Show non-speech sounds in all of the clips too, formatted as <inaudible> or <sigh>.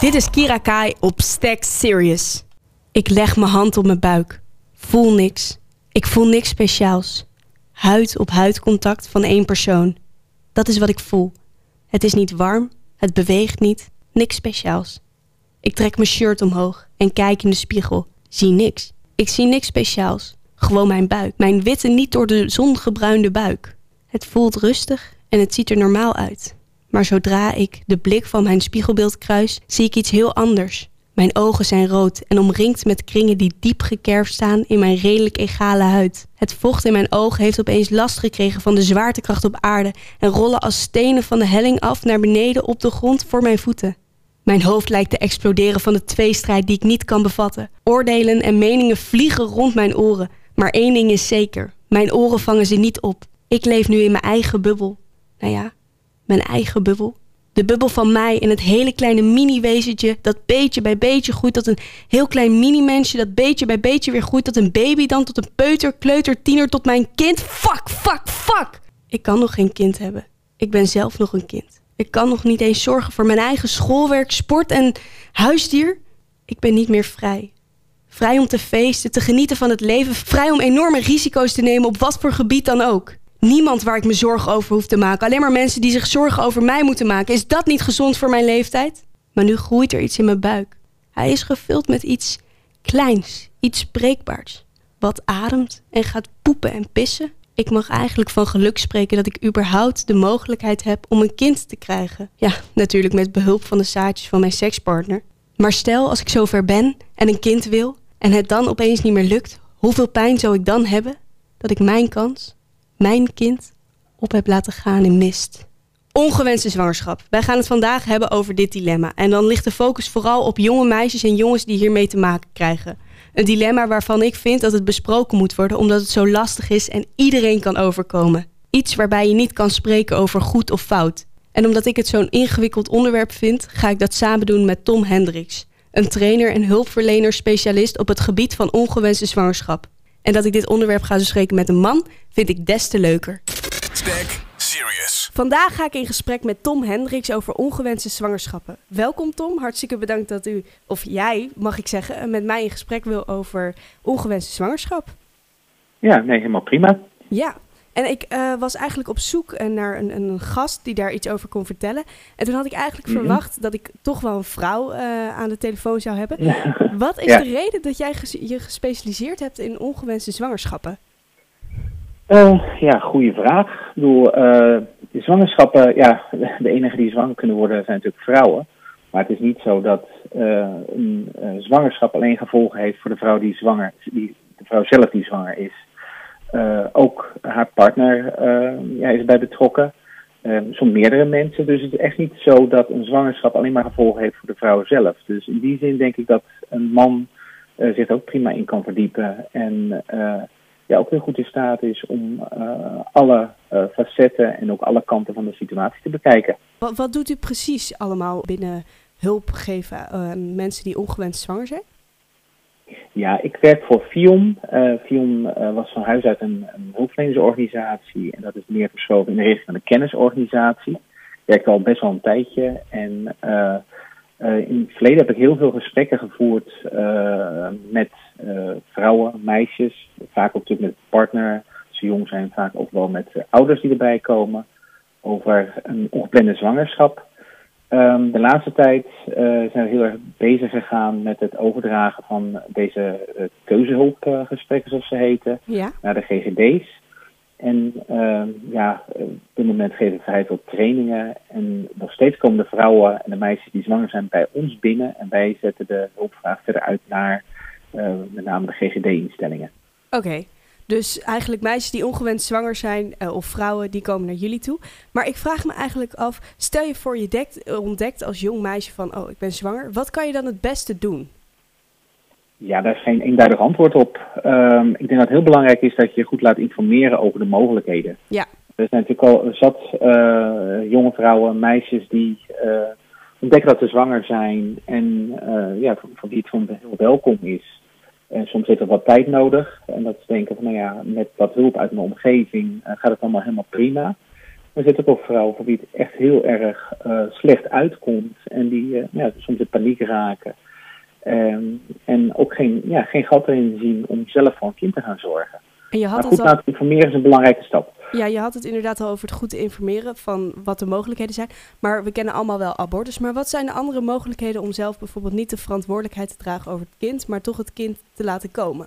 Dit is Kira Kai op Stack Serious. Ik leg mijn hand op mijn buik. Voel niks. Ik voel niks speciaals. Huid op huid contact van één persoon. Dat is wat ik voel. Het is niet warm, het beweegt niet, niks speciaals. Ik trek mijn shirt omhoog en kijk in de spiegel. Zie niks. Ik zie niks speciaals. Gewoon mijn buik. Mijn witte, niet door de zon gebruinde buik. Het voelt rustig en het ziet er normaal uit. Maar zodra ik de blik van mijn spiegelbeeld kruis, zie ik iets heel anders. Mijn ogen zijn rood en omringd met kringen die diep gekerfd staan in mijn redelijk egale huid. Het vocht in mijn ogen heeft opeens last gekregen van de zwaartekracht op aarde en rollen als stenen van de helling af naar beneden op de grond voor mijn voeten. Mijn hoofd lijkt te exploderen van de tweestrijd die ik niet kan bevatten. Oordelen en meningen vliegen rond mijn oren, maar één ding is zeker: mijn oren vangen ze niet op. Ik leef nu in mijn eigen bubbel. Nou ja, mijn eigen bubbel. De bubbel van mij en het hele kleine mini-wezentje dat beetje bij beetje groeit tot een heel klein mini-mensje dat beetje bij beetje weer groeit tot een baby, dan tot een peuter, kleuter, tiener, tot mijn kind. Fuck, fuck, fuck! Ik kan nog geen kind hebben. Ik ben zelf nog een kind. Ik kan nog niet eens zorgen voor mijn eigen schoolwerk, sport en huisdier. Ik ben niet meer vrij. Vrij om te feesten, te genieten van het leven, vrij om enorme risico's te nemen op wat voor gebied dan ook. Niemand waar ik me zorgen over hoef te maken. Alleen maar mensen die zich zorgen over mij moeten maken. Is dat niet gezond voor mijn leeftijd? Maar nu groeit er iets in mijn buik. Hij is gevuld met iets kleins, iets breekbaars. Wat ademt en gaat poepen en pissen. Ik mag eigenlijk van geluk spreken dat ik überhaupt de mogelijkheid heb om een kind te krijgen. Ja, natuurlijk met behulp van de zaadjes van mijn sekspartner. Maar stel als ik zover ben en een kind wil en het dan opeens niet meer lukt, hoeveel pijn zou ik dan hebben dat ik mijn kans mijn kind op heb laten gaan in mist. Ongewenste zwangerschap. Wij gaan het vandaag hebben over dit dilemma. En dan ligt de focus vooral op jonge meisjes en jongens die hiermee te maken krijgen. Een dilemma waarvan ik vind dat het besproken moet worden omdat het zo lastig is en iedereen kan overkomen. Iets waarbij je niet kan spreken over goed of fout. En omdat ik het zo'n ingewikkeld onderwerp vind, ga ik dat samen doen met Tom Hendricks, een trainer en hulpverlener specialist op het gebied van ongewenste zwangerschap. En dat ik dit onderwerp ga bespreken met een man, vind ik des te leuker. Stack Serious. Vandaag ga ik in gesprek met Tom Hendricks over ongewenste zwangerschappen. Welkom Tom, hartstikke bedankt dat u, of jij mag ik zeggen, met mij in gesprek wil over ongewenste zwangerschap. Ja, nee, helemaal prima. Ja, en ik uh, was eigenlijk op zoek eh, naar een, een, gast die daar iets over kon vertellen. En toen had ik eigenlijk verwacht dat ik toch wel een vrouw uh, aan de telefoon zou hebben. Wat is de reden dat jij je gespecialiseerd hebt in ongewenste zwangerschappen? ja, goede vraag. Ik bedoel, zwangerschappen, ja, <laughs> de enige die zwanger kunnen worden zijn natuurlijk vrouwen. Maar het is niet zo dat een zwangerschap alleen gevolgen heeft voor de vrouw die zwanger, die, de vrouw zelf die zwanger is. Uh, ook haar partner uh, ja, is bij betrokken. Soms meerdere mensen. Dus het is echt niet zo dat een zwangerschap alleen maar gevolgen heeft voor de vrouw zelf. Dus in die zin denk ik dat een man zich ook prima in kan verdiepen. En ja, ook heel goed in staat is om alle facetten en ook alle kanten van de situatie te bekijken. Wat, wat doet u precies allemaal binnen hulp geven aan mensen die ongewenst zwanger zijn? Ja, ik werk voor FIOM. Uh, FIOM uh, was van huis uit een, een en dat is meer verschoven in de richting van een kennisorganisatie. Ik werk al best wel een tijdje en uh, in het verleden heb ik heel veel gesprekken gevoerd met vrouwen, meisjes, vaak ook natuurlijk met partner. Als ze jong zijn, vaak ook wel met ouders die erbij komen, over een ongeplande zwangerschap. Um, de laatste tijd uh, zijn we heel erg bezig gegaan met het overdragen van deze uh, keuzehulpgesprekken, zoals ze heten, naar de GGD's. En uh, ja, op dit moment geven we heel veel trainingen. En nog steeds komen de vrouwen en de meisjes die zwanger zijn bij ons binnen. En wij zetten de hulpvraag verder uit naar met name de GGD-instellingen. Oké. Dus eigenlijk meisjes die ongewenst zwanger zijn uh, of vrouwen die komen naar jullie toe. Maar ik vraag me eigenlijk af, stel je voor je dekt, ontdekt als jong meisje van oh ik ben zwanger. Wat kan je dan het beste doen? Ja, daar is geen eenduidig antwoord op. Um, ik denk dat het heel belangrijk is dat je goed laat informeren over de mogelijkheden. Ja. Er zijn natuurlijk al zat uh, jonge vrouwen, meisjes die uh, ontdekken dat ze zwanger zijn en ja, van, van wie het heel welkom is En soms heeft dat wat tijd nodig. En dat ze denken van, nou ja, met wat hulp uit mijn omgeving gaat het allemaal helemaal prima. Maar er zitten ook vrouwen voor wie het echt heel erg slecht uitkomt. En die ja, soms in paniek raken. Ehm, en ook geen, ja, geen gat erin zien om zelf voor een kind te gaan zorgen. En je had maar goed al... laten informeren is een belangrijke stap. Ja, je had het inderdaad al over het goed informeren van wat de mogelijkheden zijn. Maar we kennen allemaal wel abortus. Maar wat zijn de andere mogelijkheden om zelf bijvoorbeeld niet de verantwoordelijkheid te dragen over het kind, maar toch het kind te laten komen?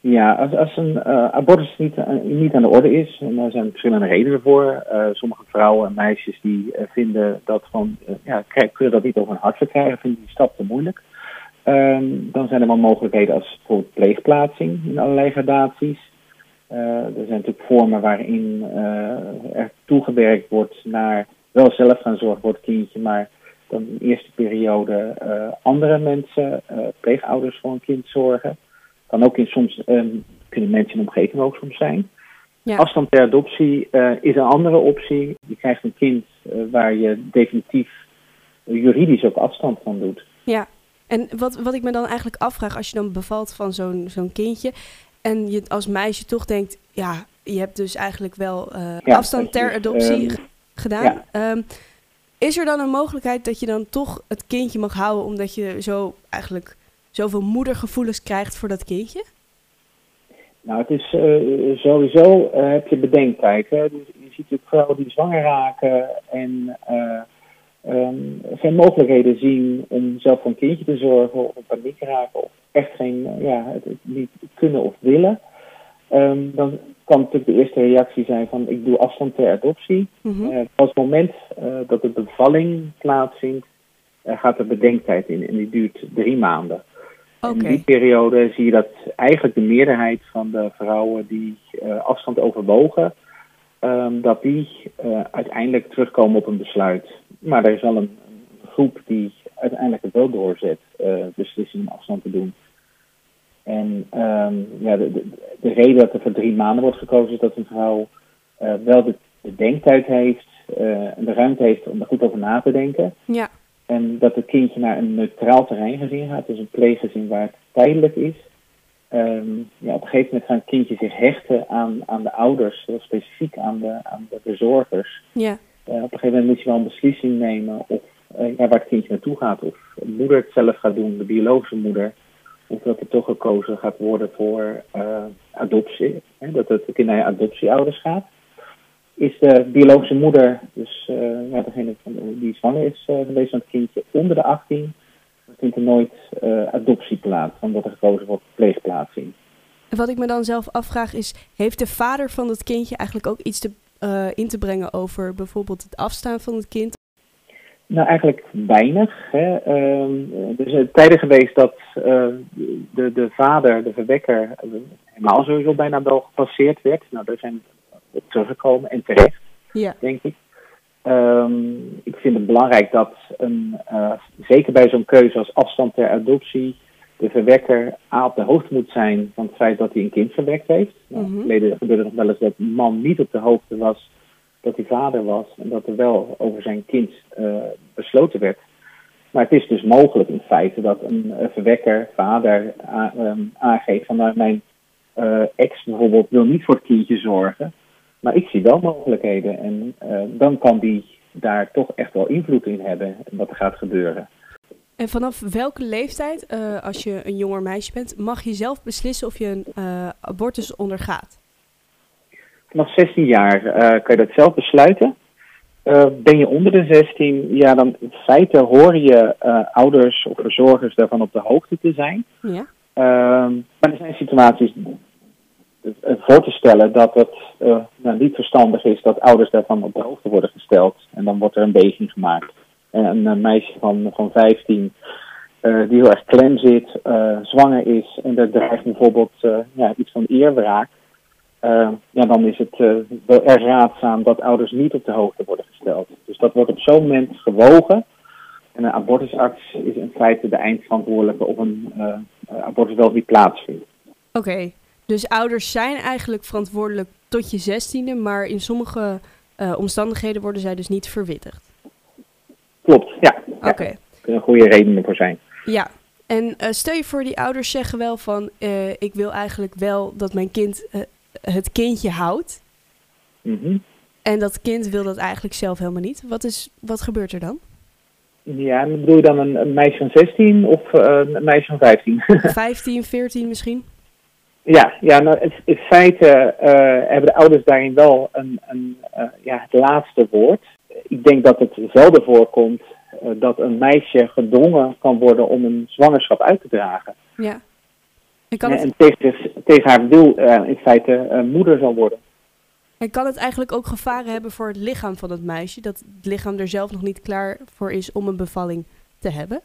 Ja, als, als een uh, abortus niet, uh, niet aan de orde is, en daar zijn verschillende redenen voor. Uh, sommige vrouwen en meisjes die vinden dat van, ja, kunnen dat niet over hun hart verkrijgen, vinden die stap te moeilijk. Ehm, dan zijn er wel mogelijkheden als bijvoorbeeld pleegplaatsing in allerlei gradaties. Er zijn natuurlijk vormen waarin er toegewerkt wordt naar wel zelf gaan zorgen voor het kindje, maar dan in de eerste periode andere mensen, pleegouders voor een kind zorgen. Kan ook in soms, um, kunnen mensen in de omgeving ook soms zijn. Ja. Afstand ter adoptie uh, is een andere optie. Je krijgt een kind uh, waar je definitief juridisch ook afstand van doet. Ja, en wat, wat ik me dan eigenlijk afvraag als je dan bevalt van zo'n zo'n kindje en je als meisje toch denkt, ja, je hebt dus eigenlijk wel uh, ja, afstand ter adoptie um, gedaan. Ja. Um, is er dan een mogelijkheid dat je dan toch het kindje mag houden omdat je zo eigenlijk zoveel moedergevoelens krijgt voor dat kindje? Nou, het is uh, sowieso uh, heb je bedenktijd. Hè? Dus je ziet natuurlijk vrouwen die zwanger raken en um, geen mogelijkheden zien om zelf voor een kindje te zorgen of paniek raken of echt geen, ja, het, het, niet kunnen of willen. Um, dan kan natuurlijk de eerste reactie zijn van ik doe afstand ter adoptie. Mm -hmm. het moment dat de bevalling plaatsvindt, gaat er bedenktijd in en die duurt drie maanden. In die periode zie je dat eigenlijk de meerderheid van de vrouwen die afstand overwogen, um, dat die uh, uiteindelijk terugkomen op een besluit. Maar er is wel een, groep die uiteindelijk het wel doorzet, uh, om afstand te doen. En um, ja, de, de, de, reden dat er voor drie maanden wordt gekozen is dat een vrouw wel de, de, denktijd heeft en de ruimte heeft om er goed over na te denken. Ja. En dat het kindje naar een neutraal terrein gezin gaat, dus een pleeggezin waar het tijdelijk is. Um, ja, op een gegeven moment gaan kindjes zich hechten aan, aan de ouders, heel specifiek aan de, aan de verzorgers. Ja. Uh, op een gegeven moment moet je wel een beslissing nemen of uh, ja, waar het kindje naartoe gaat. Of de moeder het zelf gaat doen, de biologische moeder. Of dat er toch gekozen gaat worden voor uh, adoptie. Hè, dat het kind naar adoptieouders gaat is de biologische moeder, dus ja, degene die zwanger is geweest van het kindje onder de 18, dan vindt er nooit uh, adoptie plaats. Wordt er gekozen voor pleegplaatsing. Wat ik me dan zelf afvraag is, heeft de vader van het kindje eigenlijk ook iets te, in te brengen over bijvoorbeeld het afstaan van het kind? Nou, eigenlijk weinig. Hè. Uh, er zijn tijden geweest dat de, de vader, de verwekker, helemaal sowieso bijna wel gepasseerd werd. Nou, er zijn teruggekomen en terecht, ja. denk ik. Um, ik vind het belangrijk dat, een, uh, zeker bij zo'n keuze als afstand ter adoptie, de verwekker A op de hoogte moet zijn van het feit dat hij een kind verwekt heeft. Mm -hmm. verleden gebeurde nog wel eens dat een man niet op de hoogte was dat hij vader was en dat er wel over zijn kind uh, besloten werd. Maar het is dus mogelijk in feite dat een uh, verwekker, vader, um, aangeeft van nou, mijn ex bijvoorbeeld wil niet voor het kindje zorgen. Maar ik zie wel mogelijkheden en uh, dan kan die daar toch echt wel invloed in hebben wat er gaat gebeuren. En vanaf welke leeftijd, uh, als je een jonger meisje bent, mag je zelf beslissen of je een uh, abortus ondergaat? Vanaf 16 jaar kan je dat zelf besluiten. ben je onder de 16, ja, dan in feite horen je ouders of verzorgers daarvan op de hoogte te zijn. Ja. Ehm, maar er zijn situaties eh, voor te stellen dat het uh, nou, niet verstandig is dat ouders daarvan op de hoogte worden gesteld. En dan wordt er een beging gemaakt. En een meisje van, van 15 uh, die heel erg klem zit, uh, zwanger is en er dreigt bijvoorbeeld ja, iets van eerwraak. ja, dan is het wel erg raadzaam dat ouders niet op de hoogte worden gesteld. Dus dat wordt op zo'n moment gewogen. En een abortusarts is in feite de eindverantwoordelijke of een abortus wel niet plaatsvindt. Oké, dus ouders zijn eigenlijk verantwoordelijk tot je zestiende, maar in sommige uh, omstandigheden worden zij dus niet verwittigd. Klopt, ja. Oké. Okay. Er kunnen goede redenen voor zijn. Ja. En stel je voor, die ouders zeggen wel van, ik wil eigenlijk wel dat mijn kind het kindje houdt. Mhm. En dat kind wil dat eigenlijk zelf helemaal niet. Wat, is, wat gebeurt er dan? Ja, bedoel je dan een, een meisje van 16 of uh, een meisje van 15? 15, 14 misschien? Ja, ja nou, in, feite uh, hebben de ouders daarin wel een, een, uh, ja, het laatste woord. Ik denk dat het zelden voorkomt dat een meisje gedwongen kan worden om een zwangerschap uit te dragen. Ja. En, kan het... en tegen, tegen haar wil in feite moeder zal worden. En kan het eigenlijk ook gevaren hebben voor het lichaam van het meisje? Dat het lichaam er zelf nog niet klaar voor is om een bevalling te hebben?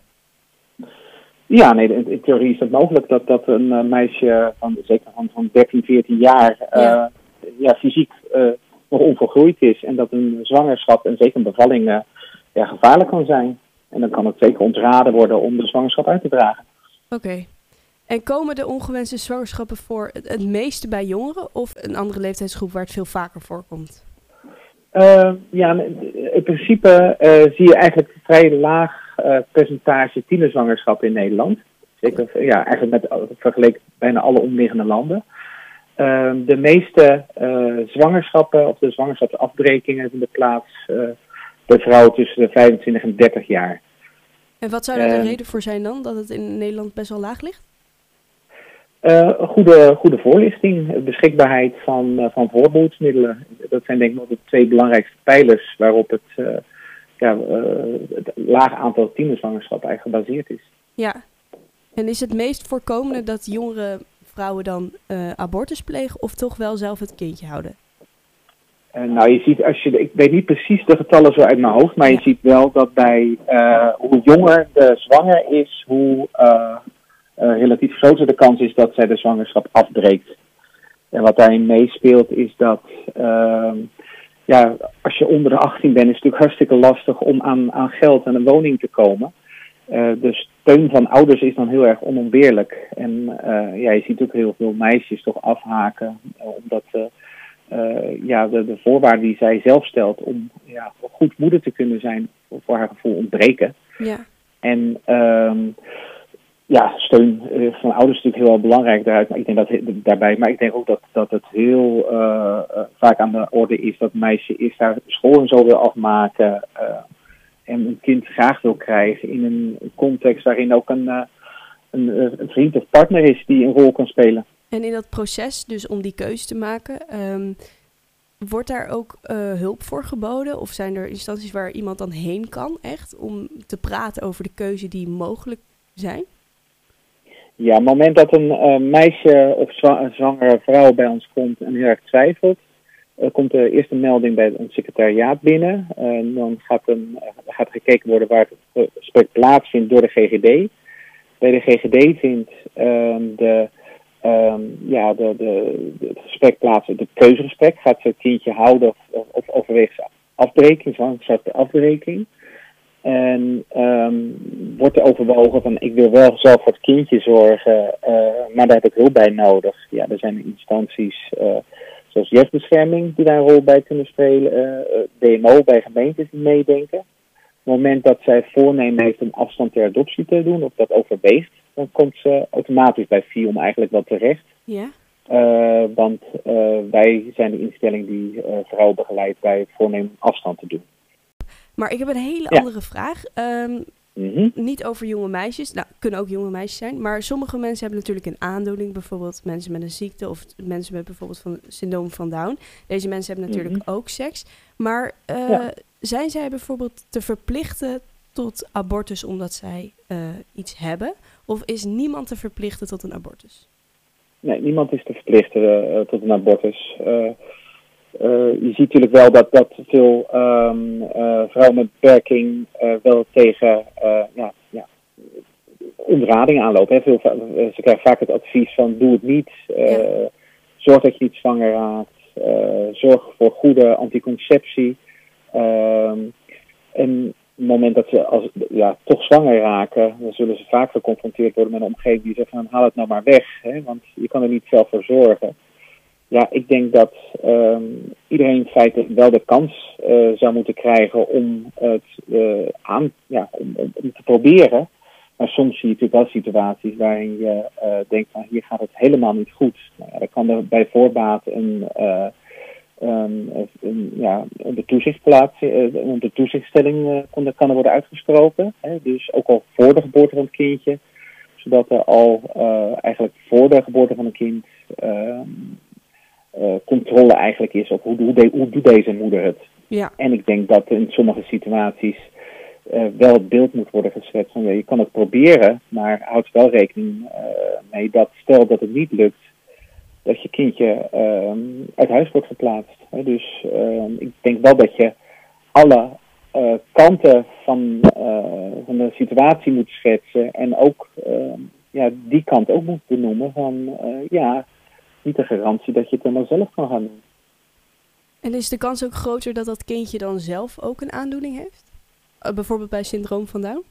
Ja, nee, in theorie is het mogelijk dat, dat een uh, meisje van zeker van, van 13, 14 jaar uh, ja. ja. fysiek uh, nog onvolgroeid is. En dat een zwangerschap en zeker een bevalling ja, gevaarlijk kan zijn. En dan kan het zeker ontraden worden om de zwangerschap uit te dragen. Oké. En komen de ongewenste zwangerschappen voor het, het, meeste bij jongeren of een andere leeftijdsgroep waar het veel vaker voorkomt? Uh, ja, in principe uh, zie je eigenlijk vrij laag percentage tienerzwangerschappen in Nederland. Zeker, ja, eigenlijk met vergeleken bijna alle omliggende landen. Ehm, de meeste zwangerschappen of de zwangerschapsafbrekingen vinden plaats bij vrouwen tussen de 25 en 30 jaar. En wat zou daar de reden voor zijn dan, dat het in Nederland best wel laag ligt? Uh, goede, goede voorlichting, beschikbaarheid van, uh, van voorbehoedsmiddelen. Dat zijn denk ik wel de twee belangrijkste pijlers waarop het, uh, ja, het laag aantal tienerzwangerschappen eigenlijk gebaseerd is. Ja, en is het meest voorkomende dat jongere vrouwen dan abortus plegen of toch wel zelf het kindje houden? nou, je ziet als je, ik weet niet precies de getallen zo uit mijn hoofd, maar je ziet wel dat bij hoe jonger de zwanger is, hoe uh, relatief groter de kans is dat zij de zwangerschap afbreekt. En wat daarin meespeelt is dat, uh, ja, als je onder de 18 bent, is het natuurlijk hartstikke lastig om aan, aan geld en een woning te komen. Uh, de steun van ouders is dan heel erg onontbeerlijk. En uh, ja, je ziet ook heel veel meisjes toch afhaken, omdat ja, de, de voorwaarden die zij zelf stelt om ja, goed moeder te kunnen zijn, voor haar gevoel ontbreken. Ja. En uh, ja, steun uh, van ouders is natuurlijk heel belangrijk daaruit. Maar ik denk dat daarbij, maar ik denk ook dat, dat het heel uh, vaak aan de orde is dat meisje is daar school en zo wil afmaken. en een kind graag wil krijgen in een context waarin ook een, een, een, vriend of partner is die een rol kan spelen. En in dat proces, dus om die keuze te maken, um, wordt daar ook hulp voor geboden? Of zijn er instanties waar iemand dan heen kan, echt, om te praten over de keuze die mogelijk zijn? Ja, op het moment dat een uh, meisje of zwa zwangere vrouw bij ons komt en heel erg twijfelt, uh, komt de eerste melding bij een secretariaat binnen. Uh, dan gaat, een, gaat gekeken worden waar het gesprek plaatsvindt door de GGD. Bij de GGD vindt ehm, de, um, ja, de, de, de, het gesprek plaats, het keuzegesprek. Gaat ze het kindje houden of, of overweegt ze afbreking, zwangerschap afbreking. En um, wordt er overwogen van ik wil wel zelf voor het kindje zorgen, uh, maar daar heb ik hulp bij nodig. Ja, er zijn instanties uh, zoals jeugdbescherming die daar een rol bij kunnen spelen, uh, DMO bij gemeentes die meedenken. Op het moment dat zij voornemen heeft om afstand ter adoptie te doen of dat overweegt, dan komt ze automatisch bij FIOM eigenlijk wel terecht. Ja. Want wij zijn de instelling die vrouwen begeleidt bij voornemen om afstand te doen. Maar ik heb een hele andere vraag. Um, mm -hmm. Niet over jonge meisjes. Nou, kunnen ook jonge meisjes zijn. Maar sommige mensen hebben natuurlijk een aandoening. Bijvoorbeeld mensen met een ziekte of mensen met bijvoorbeeld van syndroom van Down. Deze mensen hebben natuurlijk mm -hmm. ook seks. Maar uh, ja. zijn zij bijvoorbeeld te verplichten tot abortus omdat zij uh, iets hebben? Of is niemand te verplichten tot een abortus? Nee, niemand is te verplichten uh, tot een abortus. Uh, je ziet natuurlijk wel dat, dat veel um, uh, vrouwen met beperking uh, wel tegen ja, ja, onderrading aanlopen. Hè. Veel, ze krijgen vaak het advies van doe het niet, ja. zorg dat je niet zwanger raakt, zorg voor goede anticonceptie. Um, en op het moment dat ze als, ja, toch zwanger raken, dan zullen ze vaak geconfronteerd worden met een omgeving die zegt van haal het nou maar weg, hè, want je kan er niet zelf voor zorgen. Ja, ik denk dat um, iedereen in feite wel de kans uh, zou moeten krijgen om het uh, aan, ja, om, te proberen. Maar soms zie je natuurlijk wel situaties waarin je denkt van hier gaat het helemaal niet goed. Nou ja, dan kan er bij voorbaat een, een ja, de toezichtplaats, de toezichtstelling kan, kan er worden uitgesproken. Hè? Dus ook al voor de geboorte van het kindje zodat er al eigenlijk voor de geboorte van een kind ehm, controle eigenlijk is op hoe, hoe, hoe doet deze moeder het. Ja. En ik denk dat in sommige situaties uh, wel het beeld moet worden geschetst van ja, je kan het proberen, maar houd wel rekening uh, mee dat stel dat het niet lukt, dat je kindje uh, uit huis wordt geplaatst. Hè. Dus ehm, ik denk wel dat je alle kanten van, van de situatie moet schetsen en ook ehm, ja, die kant ook moet benoemen van ja, niet de garantie dat je het dan zelf kan gaan doen. En is de kans ook groter dat dat kindje dan zelf ook een aandoening heeft? Uh, bijvoorbeeld bij syndroom van Down?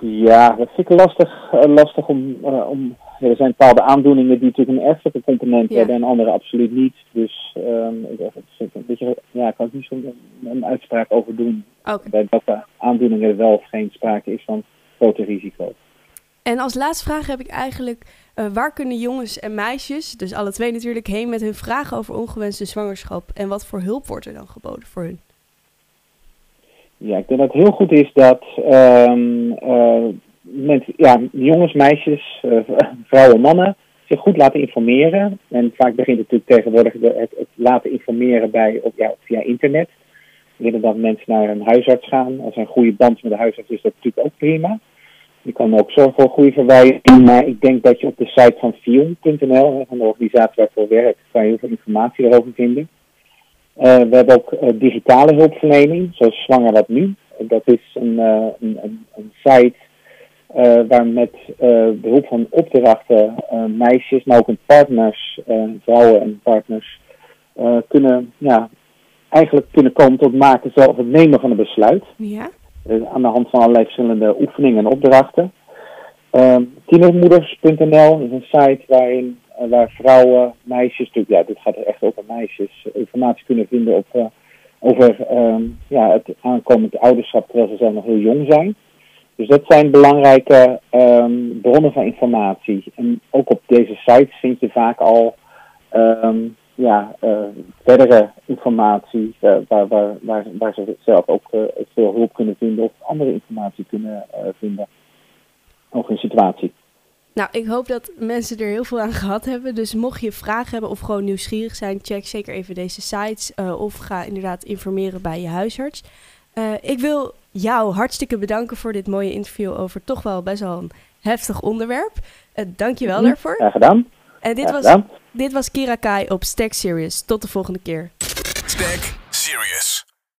Ja, dat vind ik lastig, uh, lastig om, uh, om. Ja, er zijn bepaalde aandoeningen die natuurlijk een erfelijke component ja. hebben en andere absoluut niet. Dus um, een beetje, ja, ik kan ik niet zo'n een uitspraak over doen. Okay. Bij welke aandoeningen wel of geen sprake is van grote risico's. En als laatste vraag heb ik eigenlijk, uh, waar kunnen jongens en meisjes, dus alle twee natuurlijk, heen met hun vragen over ongewenste zwangerschap? En wat voor hulp wordt er dan geboden voor hun? Ja, ik denk dat het heel goed is dat um, uh, met, ja, jongens, meisjes, uh, <laughs> vrouwen, mannen zich goed laten informeren. En vaak begint het natuurlijk tegenwoordig het, laten informeren bij, of, ja, via internet. Willen dat mensen naar een huisarts gaan. Als er een goede band met de huisarts is, dat natuurlijk ook prima. Je kan ook zorgen voor goede verwijzing, maar ik denk dat je op de site van Fion.nl, van de organisatie waarvoor werk, kan je heel veel informatie erover vinden. Uh, we hebben ook uh, digitale hulpverlening, zoals Zwanger wat nu. Dat is een, een, een, site waar met behulp van opdrachten meisjes, maar ook hun partners, vrouwen en partners, kunnen, ja, eigenlijk kunnen komen tot maken zelf het nemen van een besluit. Ja. Uh, aan de hand van allerlei verschillende oefeningen en opdrachten. Um, Tienermoeders.nl is een site waarin uh, waar vrouwen, meisjes, natuurlijk, ja, dit gaat echt over meisjes, informatie kunnen vinden op, over um, ja, het aankomend ouderschap terwijl ze zelf nog heel jong zijn. Dus dat zijn belangrijke um, bronnen van informatie. En ook op deze sites vind je vaak al ja, uh, verdere informatie uh, waar, waar, waar, waar ze zelf ook uh, veel hulp kunnen vinden of andere informatie kunnen vinden over een situatie. Nou, ik hoop dat mensen er heel veel aan gehad hebben. Dus mocht je vragen hebben of gewoon nieuwsgierig zijn, check zeker even deze sites of ga inderdaad informeren bij je huisarts. ik wil jou hartstikke bedanken voor dit mooie interview over toch wel best wel een heftig onderwerp. Dank je wel daarvoor. Graag gedaan. En dit was, dit was Kira Kai op Stack Serious. Tot de volgende keer. Stack Serious.